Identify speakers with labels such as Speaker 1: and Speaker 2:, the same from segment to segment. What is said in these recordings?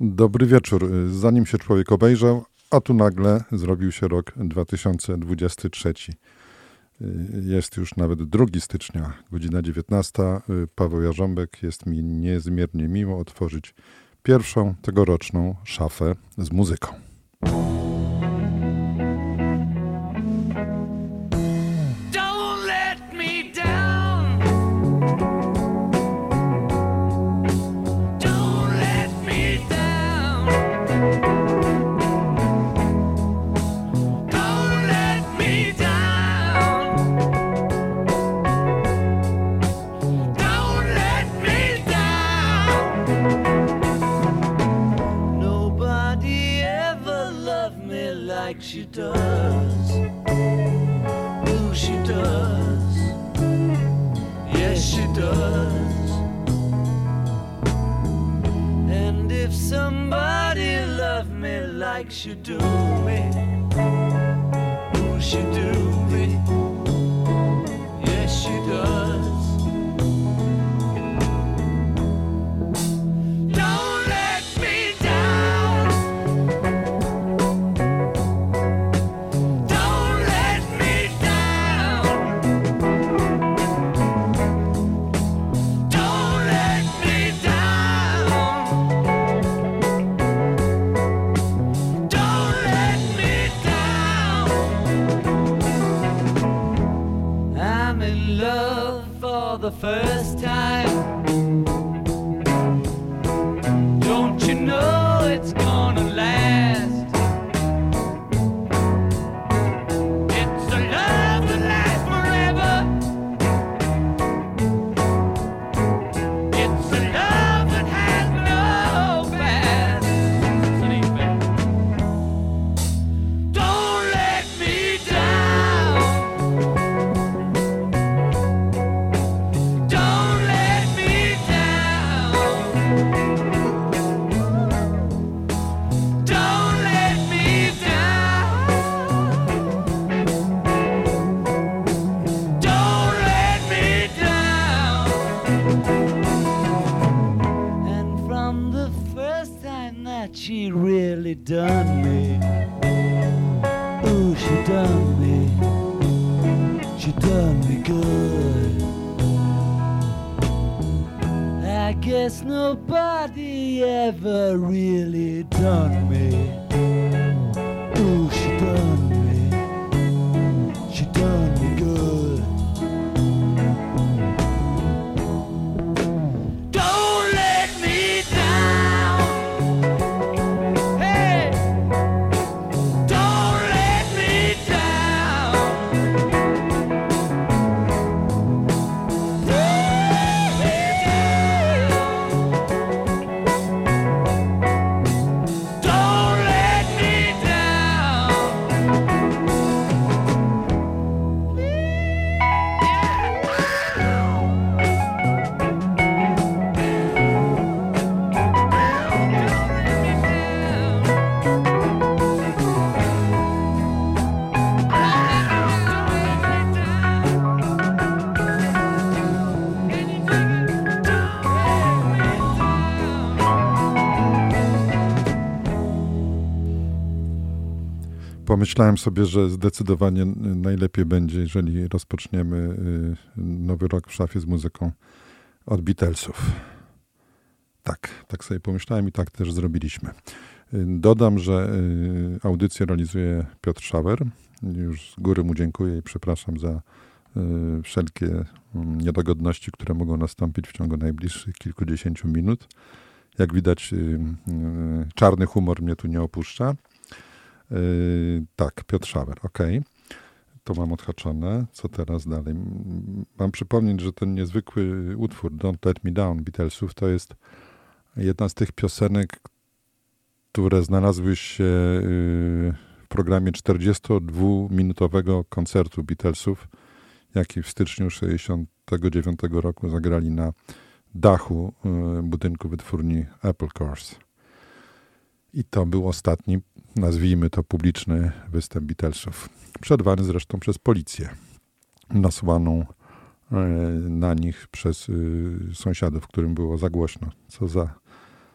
Speaker 1: Dobry wieczór. Zanim się człowiek obejrzał, a tu nagle zrobił się rok 2023. Jest już nawet 2 stycznia, godzina 19. Paweł Jarząbek jest mi niezmiernie miło otworzyć pierwszą tegoroczną szafę z muzyką.
Speaker 2: You do me? Who should do
Speaker 1: Pomyślałem sobie, że zdecydowanie najlepiej będzie, jeżeli rozpoczniemy y, nowy rok w szafie z muzyką od Beatlesów. Tak, tak sobie pomyślałem i tak też zrobiliśmy. Y, Dodam, że y, audycję realizuje Piotr Szauer. Już z góry mu dziękuję i przepraszam za wszelkie mm, niedogodności, które mogą nastąpić w ciągu najbliższych kilkudziesięciu minut. Jak widać, czarny humor mnie tu nie opuszcza. Yy, tak, Piotr Szauer, ok. To mam odhaczone. Co teraz dalej? Mam przypomnieć, że ten niezwykły utwór Don't Let Me Down Beatlesów to jest jedna z tych piosenek, które znalazły się w programie 42-minutowego koncertu Beatlesów, jaki w styczniu 1969 roku zagrali na dachu budynku wytwórni Apple Cars. I to był ostatni, nazwijmy to publiczny występ Beatlesów. Przerwany zresztą przez policję, nasłaną e, na nich przez y, sąsiadów, którym było za głośno. Co za,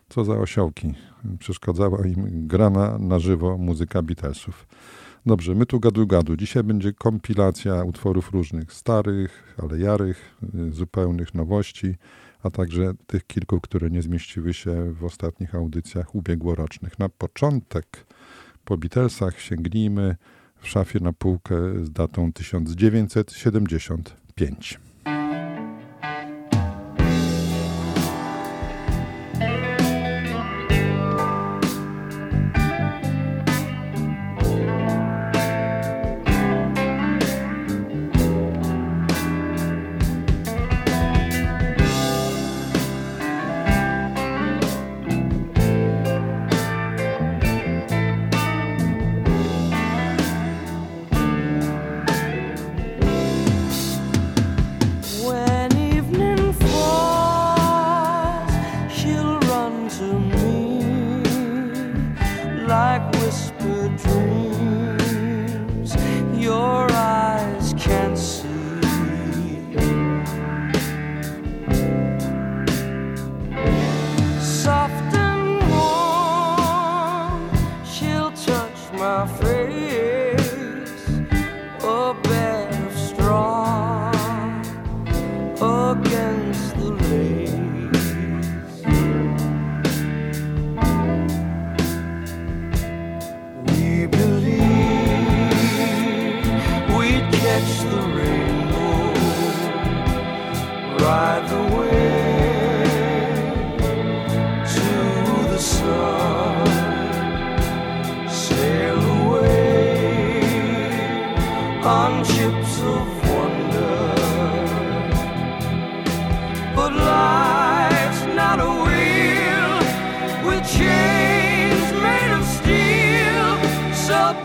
Speaker 1: co za osiołki. Przeszkadzała im grana na żywo muzyka Beatlesów. Dobrze, my tu gadu gadu. Dzisiaj będzie kompilacja utworów różnych, starych, ale jarych, y, zupełnych nowości a także tych kilku, które nie zmieściły się w ostatnich audycjach ubiegłorocznych. Na początek po Beatlesach sięgnijmy w szafie na półkę z datą 1975.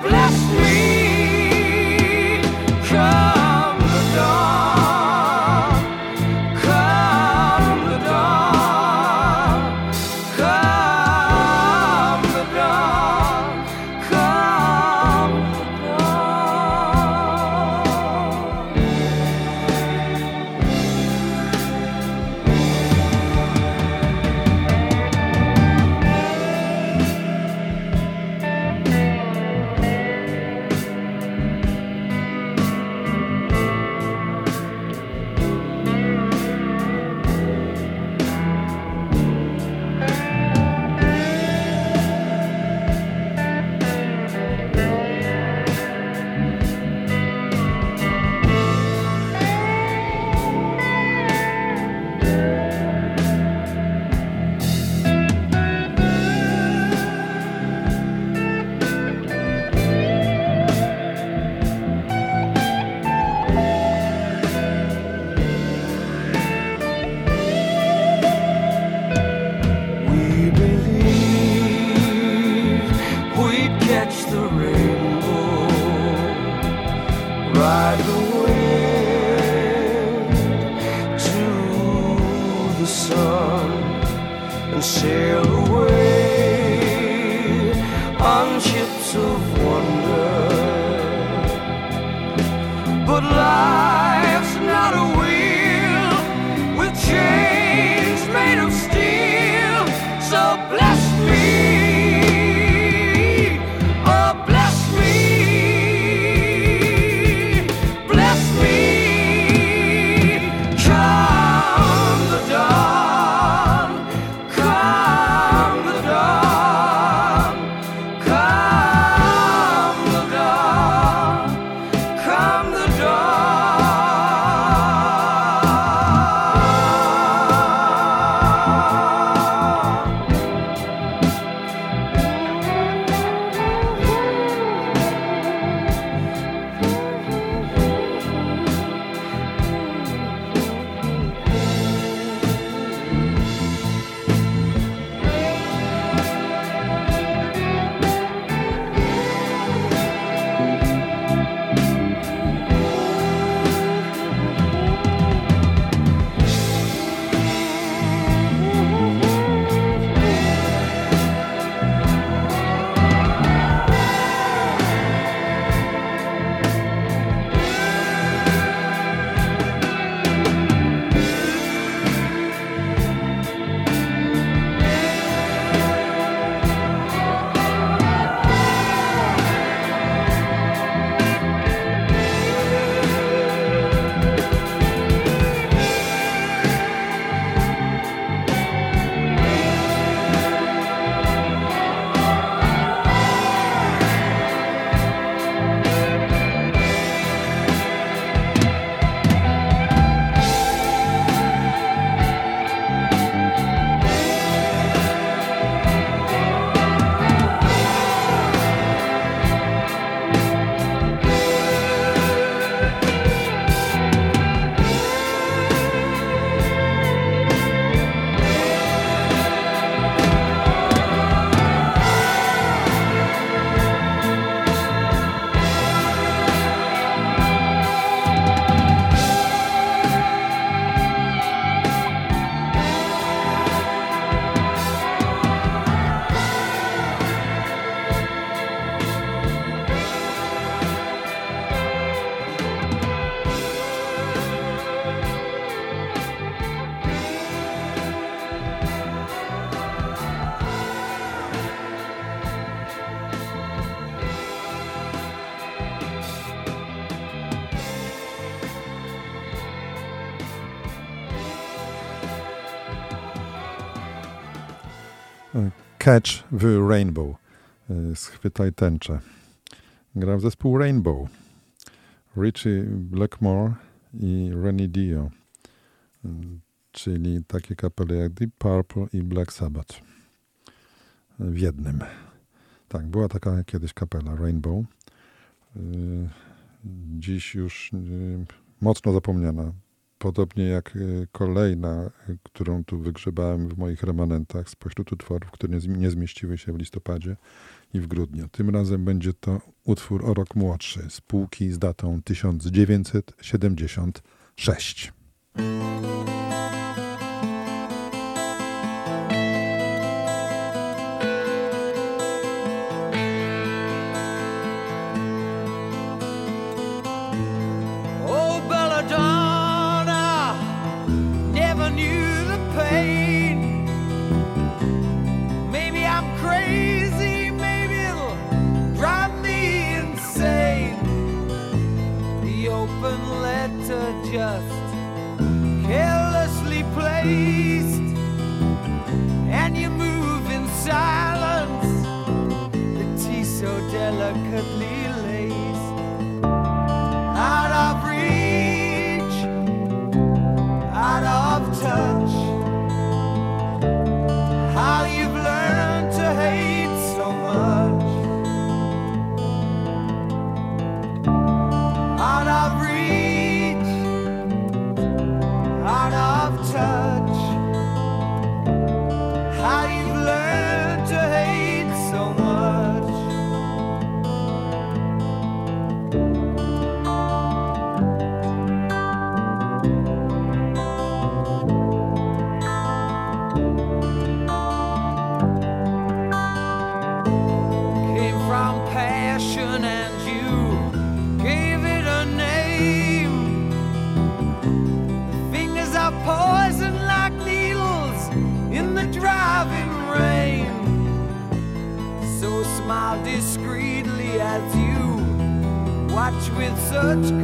Speaker 2: the
Speaker 3: Catch the Rainbow. Y, schwytaj tęczę. Gra w zespół Rainbow. Richie Blackmore i Rennie Dio. Y, czyli takie kapele jak Deep Purple i Black Sabbath. W jednym. Tak, była taka kiedyś kapela Rainbow. Dziś już mocno zapomniana podobnie jak y, kolejna, y, którą tu wygrzebałem w moich remanentach spośród utworów, które nie zmieściły się w listopadzie i w grudniu. Tym razem będzie to utwór o rok młodszy, spółki z datą 1976. letter just carelessly placed, and you move in silence, the tea so delicately. such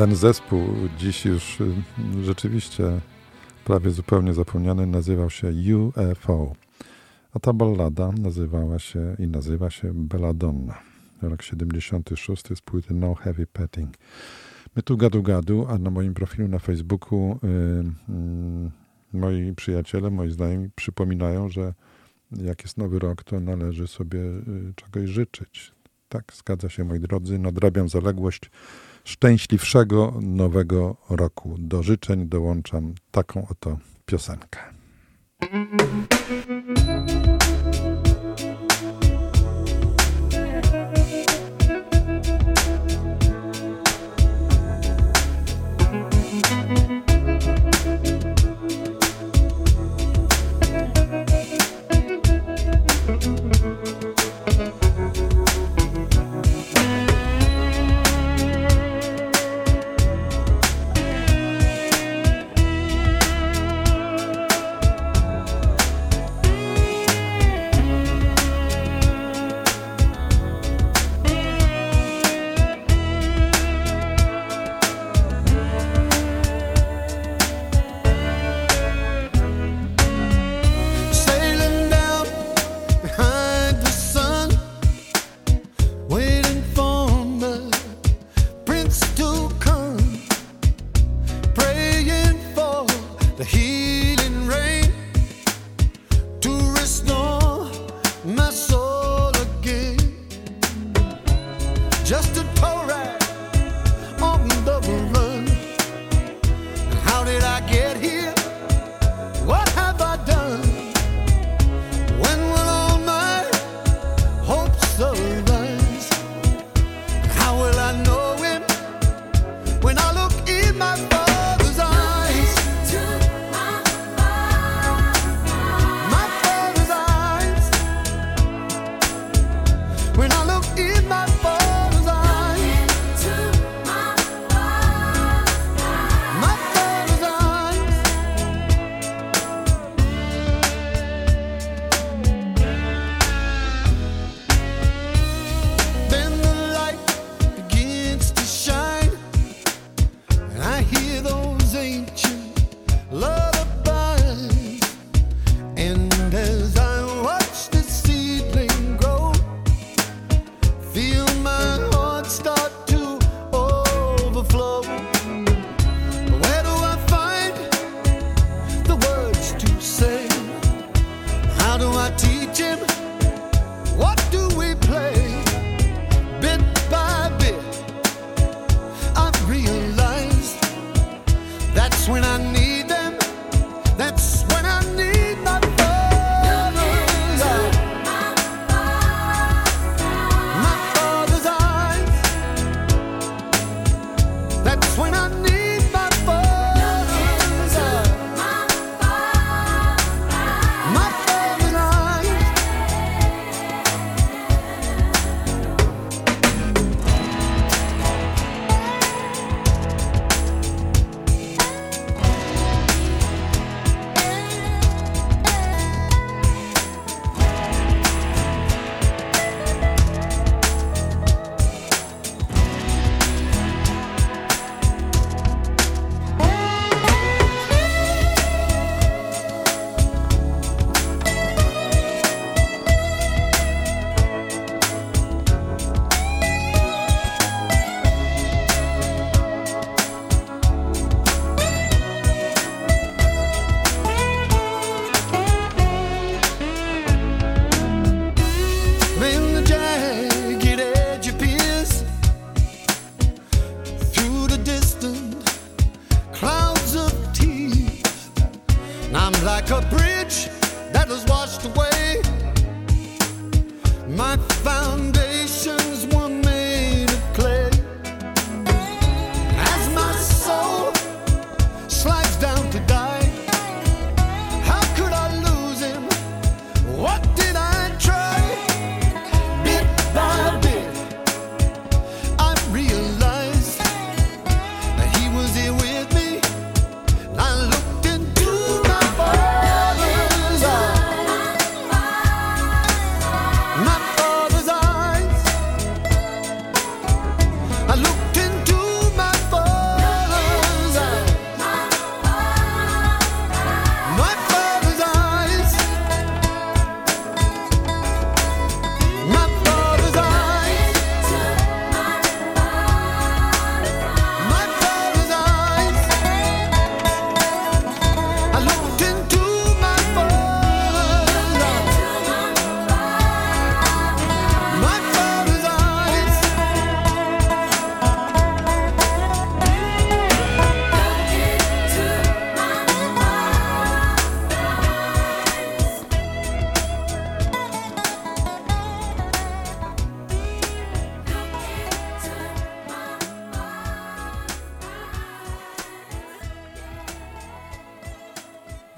Speaker 4: Ten zespół dziś już y, rzeczywiście prawie zupełnie zapomniany nazywał się UFO. A ta ballada nazywała się i nazywa się Belladonna. Rok 76 z płyty No Heavy Petting. My tu gadu gadu, a na moim profilu na Facebooku yy, yy, moi przyjaciele, moi znajomi przypominają, że jak jest nowy rok, to należy sobie yy, czegoś życzyć. Tak, zgadza się moi drodzy. Nadrabiam zaległość szczęśliwszego nowego roku. Do życzeń dołączam taką oto piosenkę.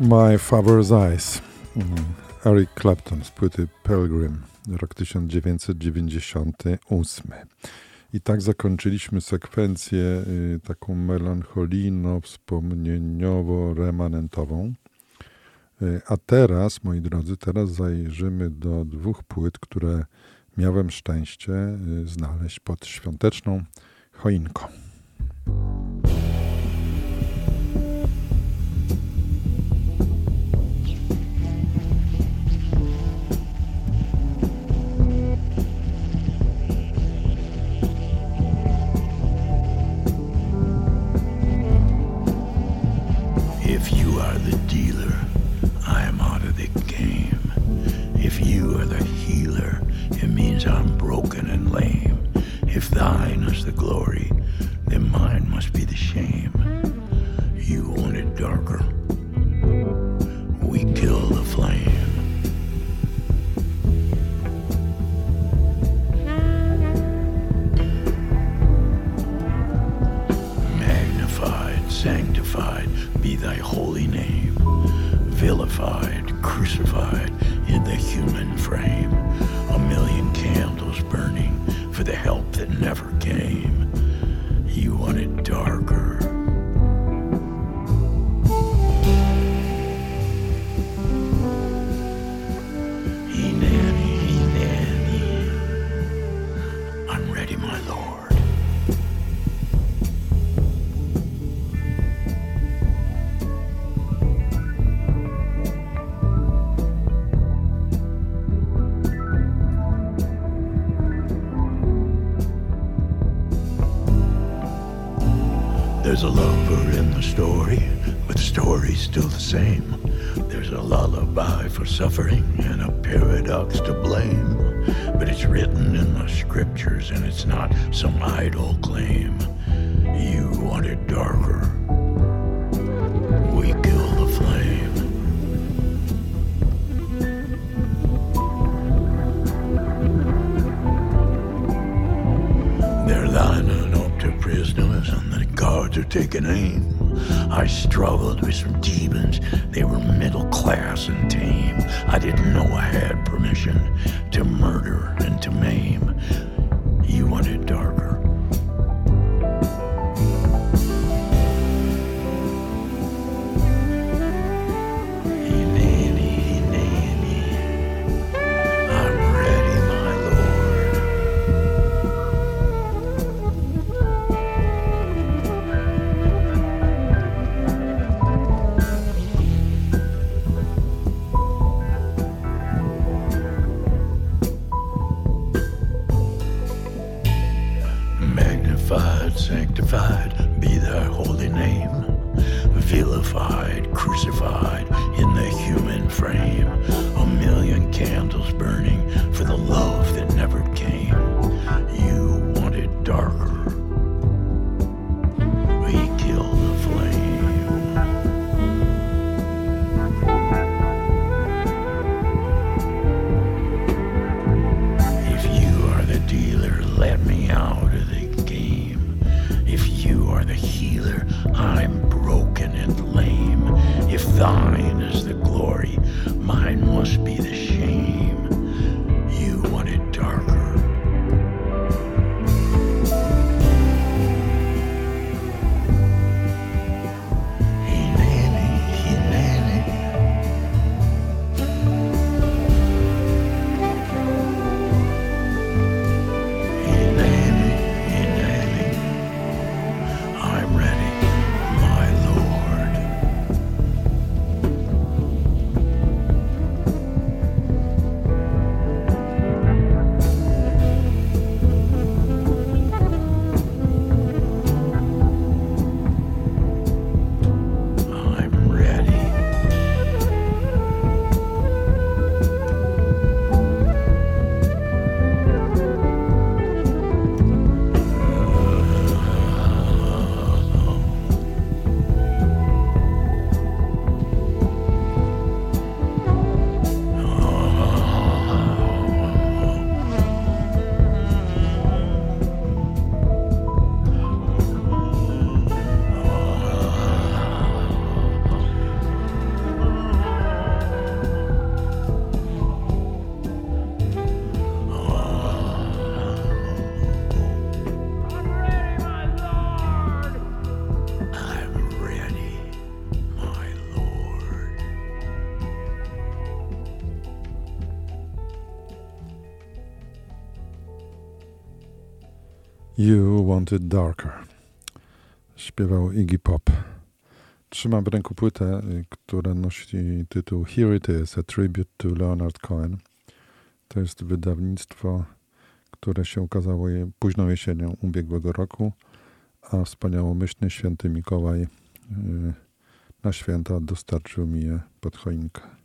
Speaker 1: My Father's Eyes. Mm, Eric Clapton z płyty Pilgrim, rok 1998. I tak zakończyliśmy sekwencję y, taką melancholijno-wspomnieniowo-remanentową. Y, a teraz, moi drodzy, teraz zajrzymy do dwóch płyt, które miałem szczęście y, znaleźć pod świąteczną choinką.
Speaker 5: Thine is the glory, then mine must be the shame. You want it darker, we kill the flame. Magnified, sanctified be thy holy name, vilified, crucified in the human frame, a million candles burning for the help that never came. You wanted darker. Story, but the story's still the same. There's a lullaby for suffering and a paradox to blame. But it's written in the scriptures and it's not some idle claim. You want it darker. We kill the flame. They're lining up to prisoners and the guards are taking aim. I struggled with some demons. They were middle class and tame. I didn't know I had permission to murder and to maim. You Want It Darker.
Speaker 6: Śpiewał Iggy Pop. Trzymam w ręku płytę, y, która nosi tytuł Here It Is, a Tribute to Leonard Cohen. To jest wydawnictwo, które się ukazało późną jesienią ubiegłego roku, a wspaniałomyślny święty Mikołaj y, na święta dostarczył mi je pod choinkę.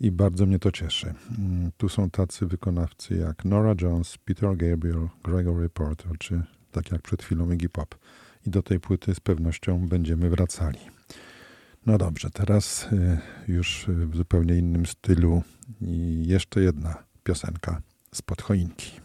Speaker 6: I bardzo mnie to cieszy. Mm, tu są tacy wykonawcy jak Nora Jones, Peter Gabriel, Gregory Porter, czy tak jak przed chwilą Iggy Pop. I do tej płyty z pewnością będziemy wracali. No dobrze, teraz y, już w zupełnie innym stylu i jeszcze jedna piosenka z choinki.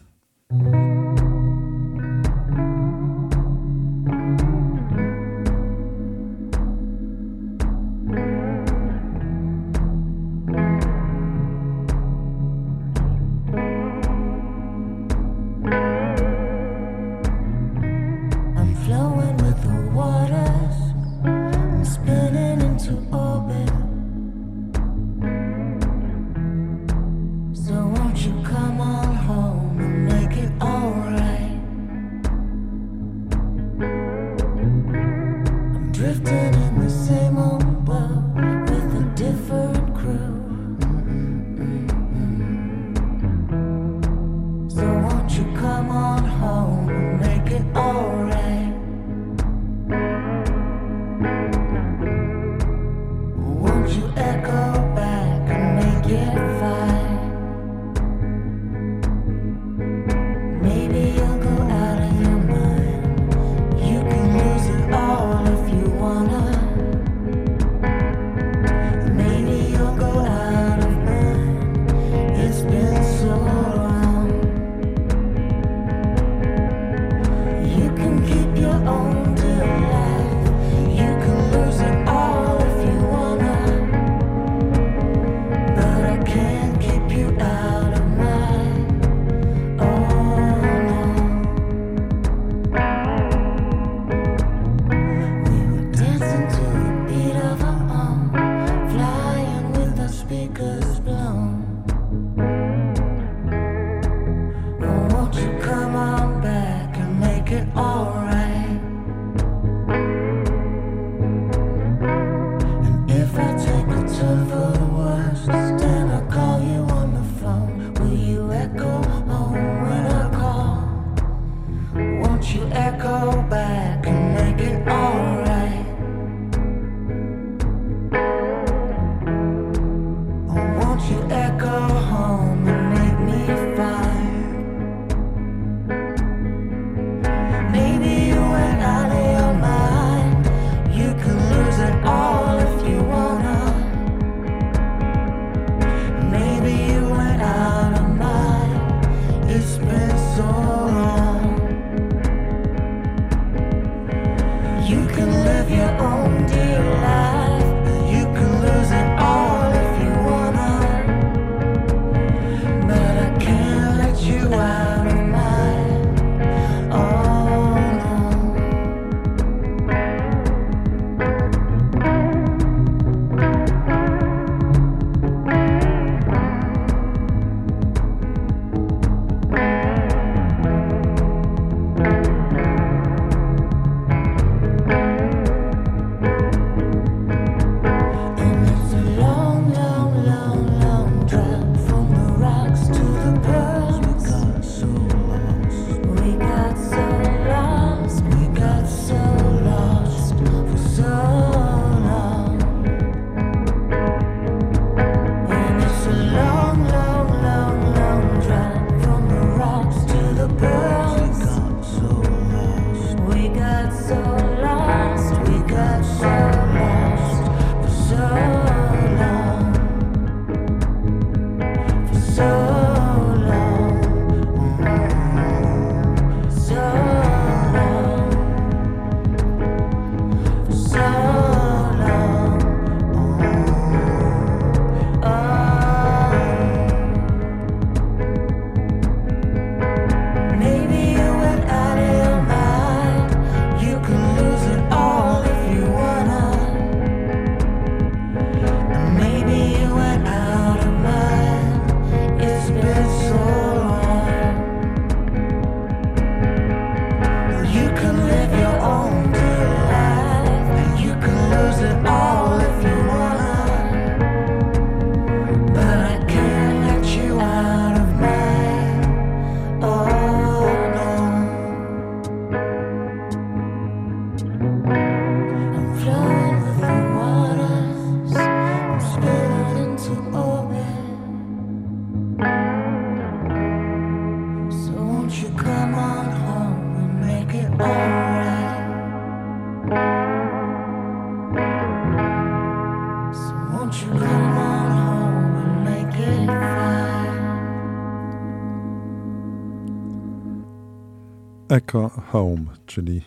Speaker 7: Echo Home, czyli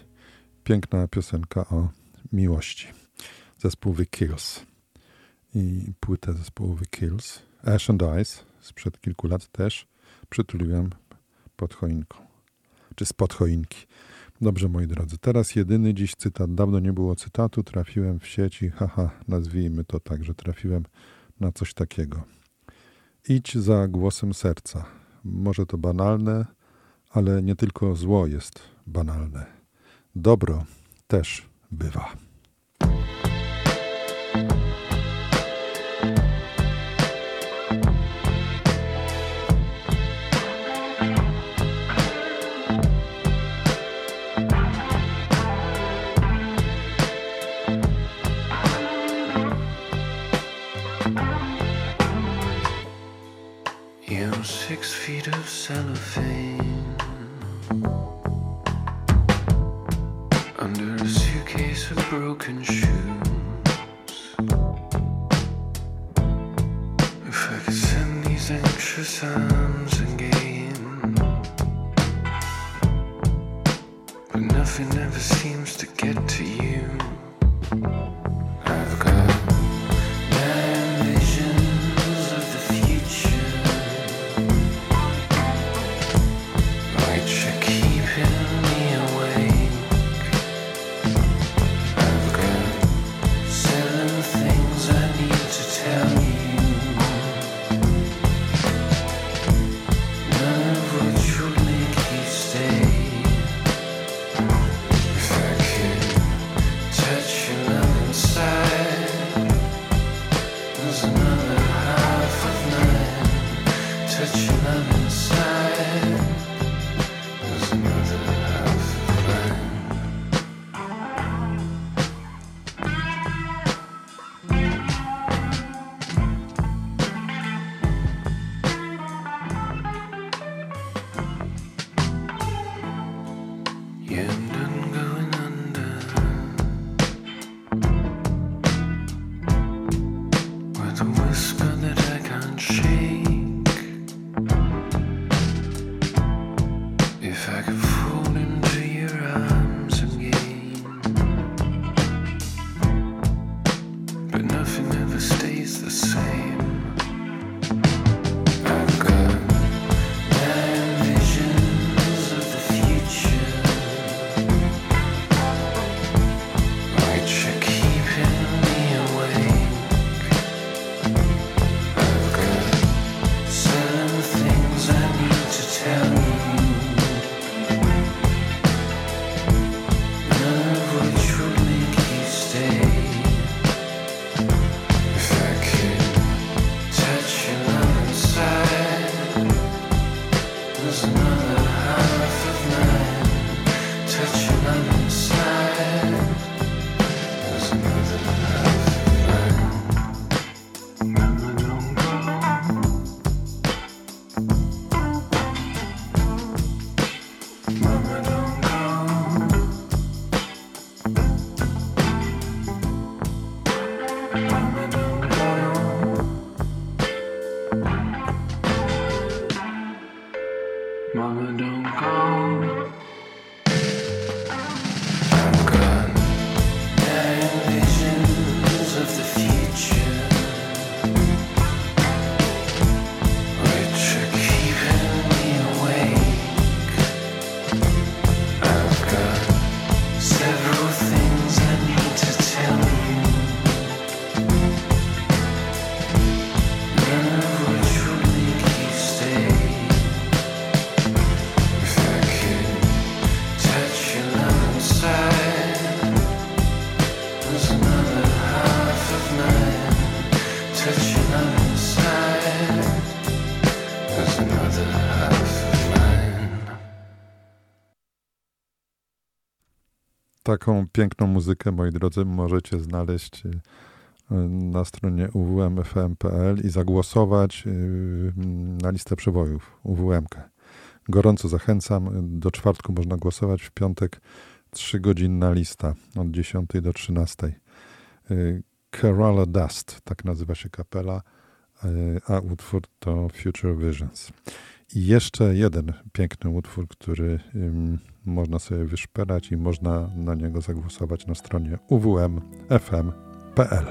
Speaker 7: piękna piosenka o miłości. Zespół The Kills i płytę zespołu The Kills, Ash and Ice, sprzed kilku lat też przytuliłem pod choinką, czy spod choinki. Dobrze, moi drodzy, teraz jedyny dziś cytat. Dawno nie było cytatu, trafiłem w sieci, haha, nazwijmy to tak, że trafiłem na coś takiego. Idź za głosem serca. Może to banalne, ale nie tylko zło jest banalne. Dobro też bywa. broken shoes. If I could send
Speaker 2: these
Speaker 7: anxious arms again, but nothing ever seems to get to you. Taką piękną muzykę, moi drodzy, możecie znaleźć y, na stronie uwmfm.pl i zagłosować y, na listę przebojów UWM. Gorąco zachęcam. Do czwartku można głosować, w piątek 3 godzinna lista od 10 do 13. Y,
Speaker 8: Kerala Dust, tak nazywa się kapela, a utwór to Future Visions. I jeszcze jeden piękny utwór, który można sobie wyszperać i można na niego zagłosować na stronie uwmfm.pl.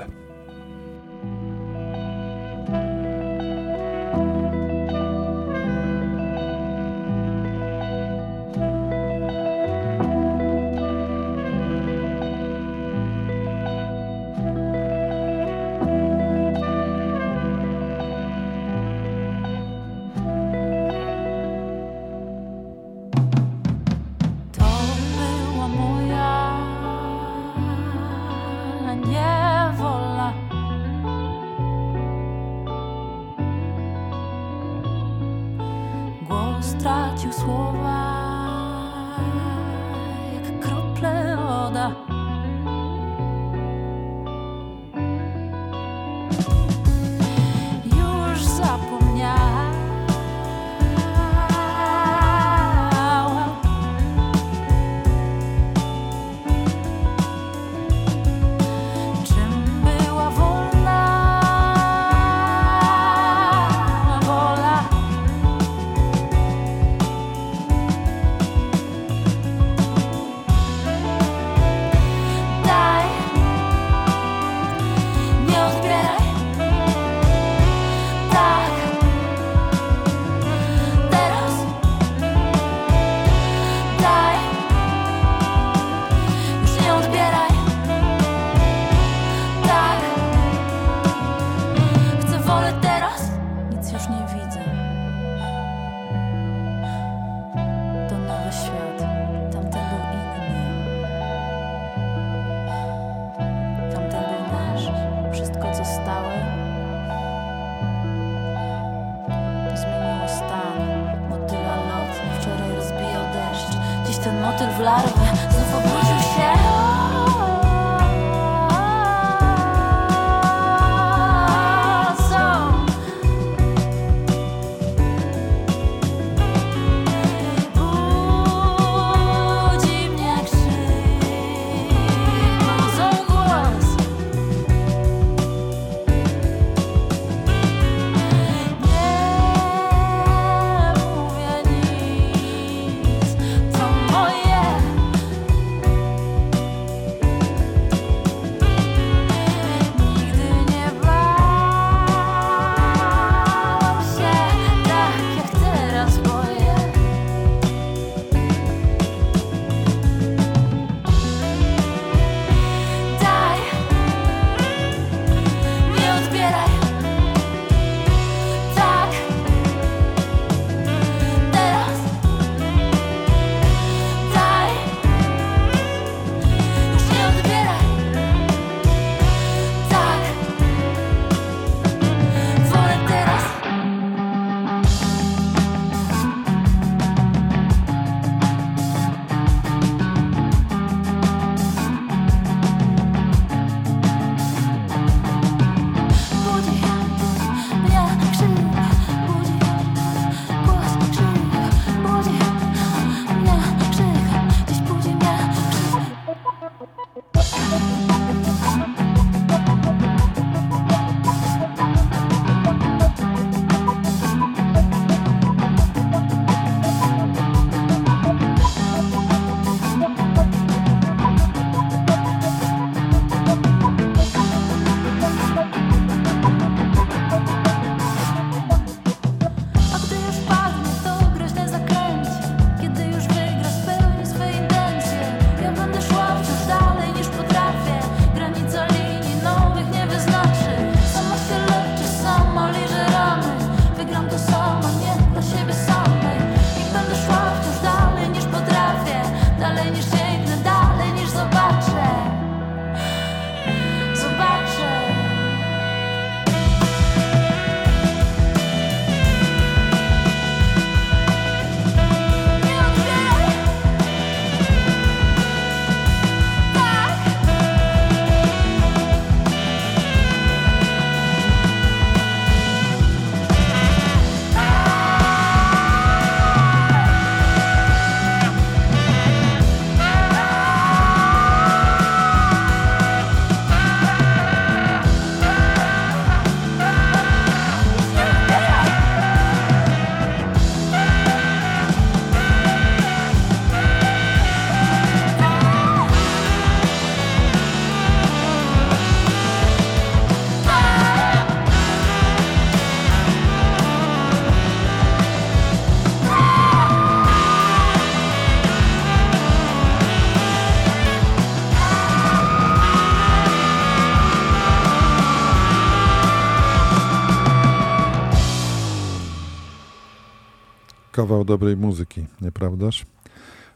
Speaker 9: kawał dobrej muzyki, nieprawdaż?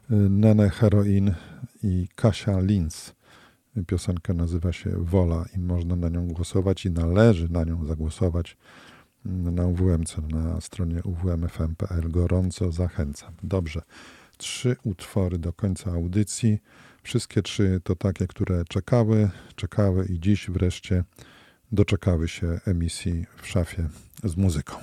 Speaker 9: Nene Heroin i Kasia Linz. Piosenka nazywa się Wola i można na nią głosować i należy na nią zagłosować na UWMC, na stronie uwmfm.pl. Gorąco zachęcam. Dobrze, trzy utwory do końca audycji. Wszystkie trzy to takie, które czekały, czekały i dziś wreszcie doczekały się emisji w szafie z muzyką.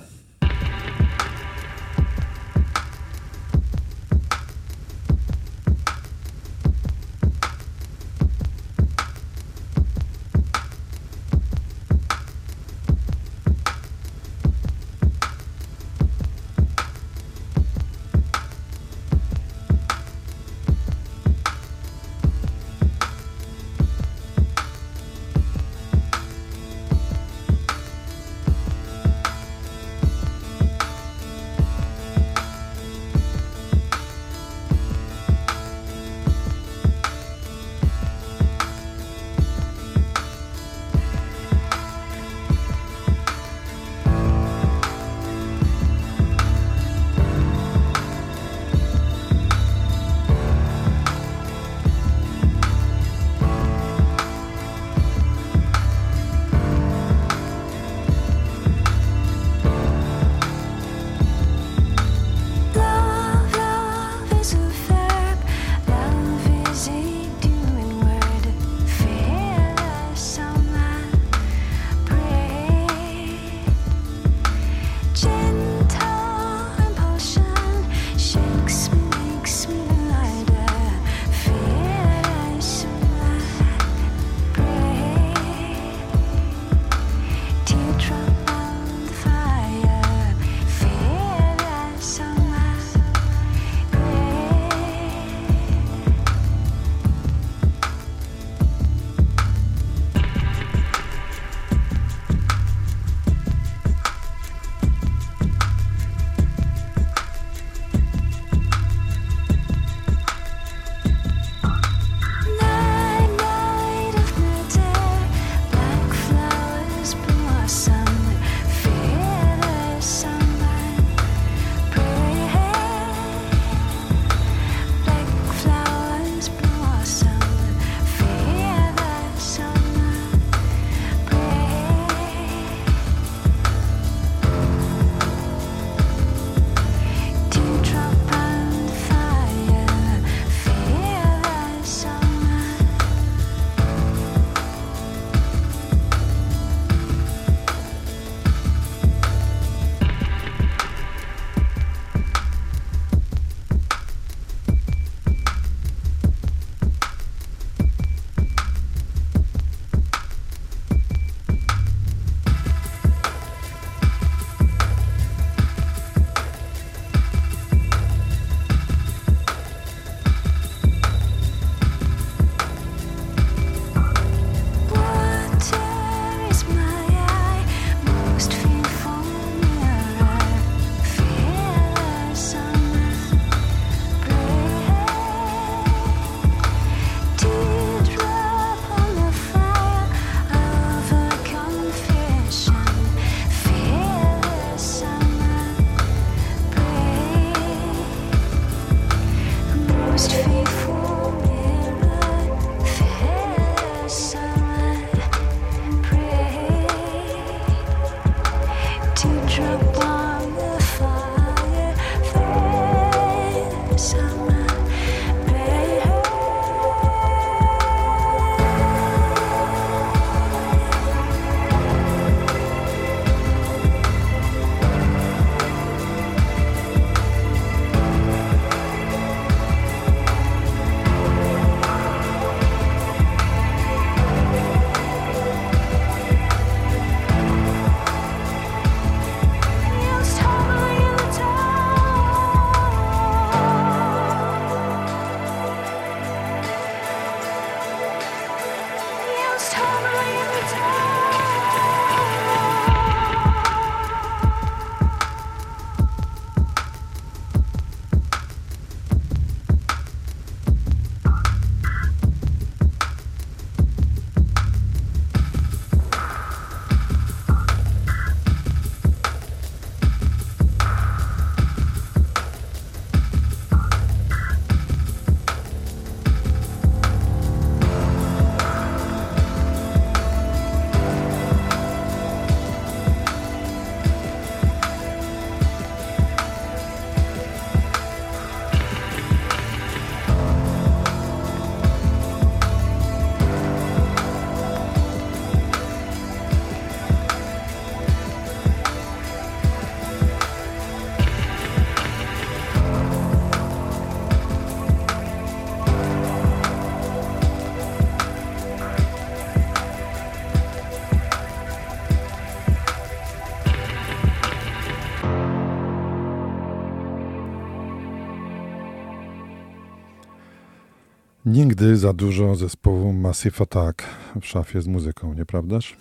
Speaker 3: Nigdy za dużo zespołu Massive Attack w szafie z muzyką, nieprawdaż?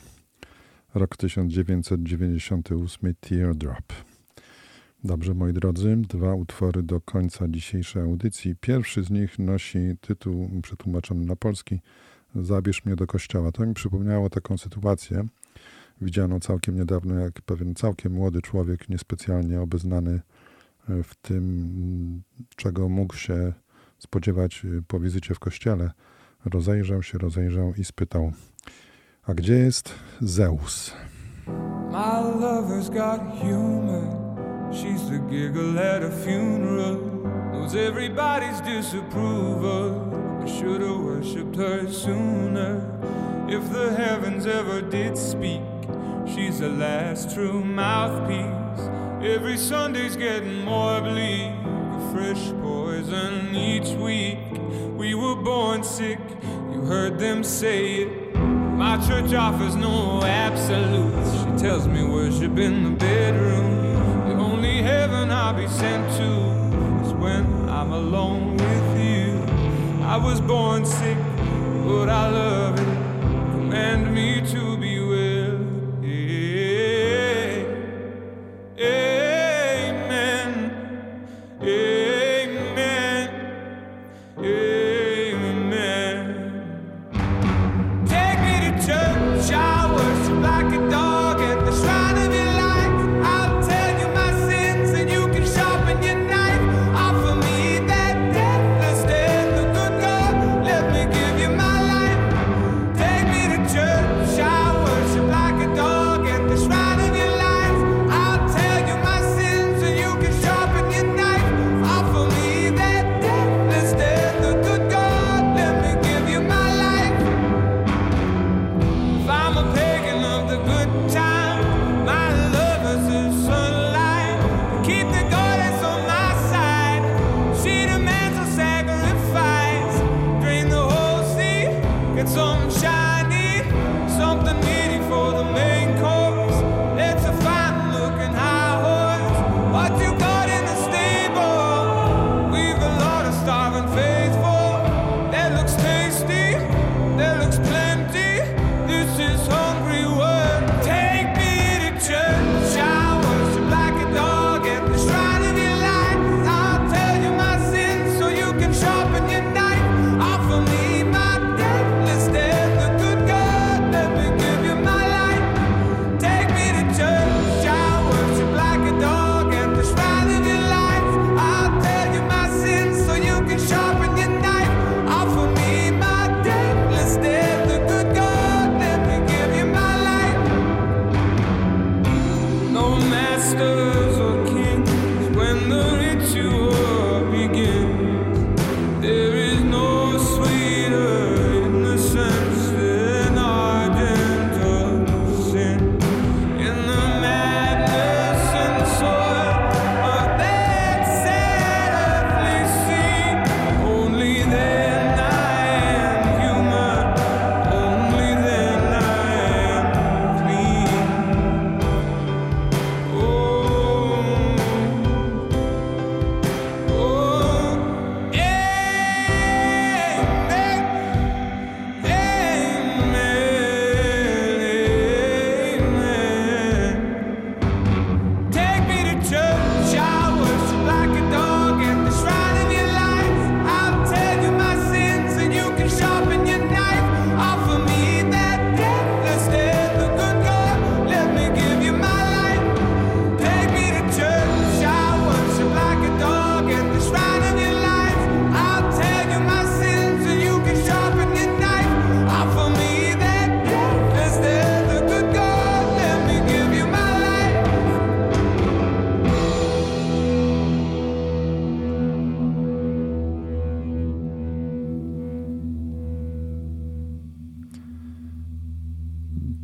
Speaker 3: Rok 1998 Teardrop. Dobrze, moi drodzy, dwa utwory do końca dzisiejszej audycji. Pierwszy z nich nosi tytuł przetłumaczony na polski Zabierz mnie do kościoła. To mi przypomniało taką sytuację, widzianą całkiem niedawno, jak pewien całkiem młody człowiek, niespecjalnie obeznany w tym, czego mógł się spodziewać y, po wizycie w kościele, rozejrzał się, rozejrzał i spytał, a gdzie jest Zeus? My lover's got humor. She's the giggle at a funeral. Knows everybody's disapproval. I should have worshipped her sooner. If the heavens ever did speak, she's the last true mouthpiece. Every Sunday's getting more bleak. Fresh poison each week. We were born sick, you heard them say it. My church offers no absolutes. She tells me worship in the bedroom. The only heaven I'll be sent to is when I'm alone with you. I was born sick, but I love it. Command me to jetzt on shine.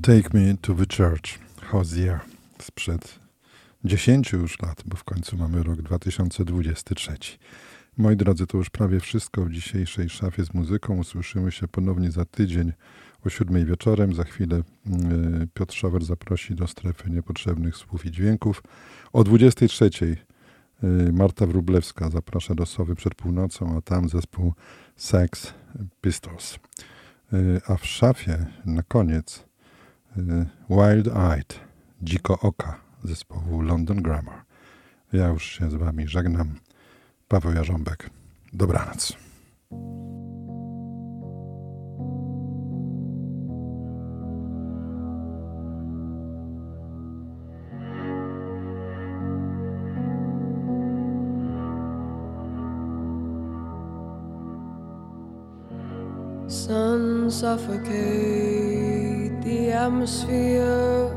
Speaker 3: Take Me to the Church, Hosea, sprzed 10 już lat, bo w końcu mamy rok 2023. Moi drodzy, to już prawie wszystko w dzisiejszej szafie z muzyką. Usłyszymy się ponownie za tydzień o 7 wieczorem. Za chwilę y, Piotr Szawer zaprosi do strefy niepotrzebnych słów i dźwięków. O 23 y,
Speaker 1: Marta Wrublewska zaprasza do Sowy przed północą, a tam zespół Sex Pistols. Y, a w szafie na koniec Y, Wild Eyed, Dziko Oka zespołu London Grammar. Ja już się z Wami żegnam. Paweł Jarząbek, dobranoc.
Speaker 10: Sun suffocates atmosphere,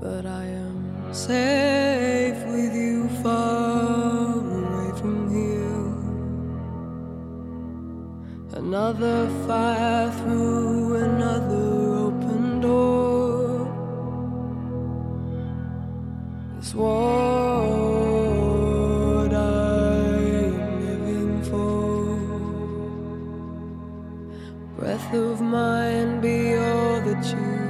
Speaker 10: but I am safe with you far away from here. Another fire through another open door. This what I am living for. Breath of mine, be you.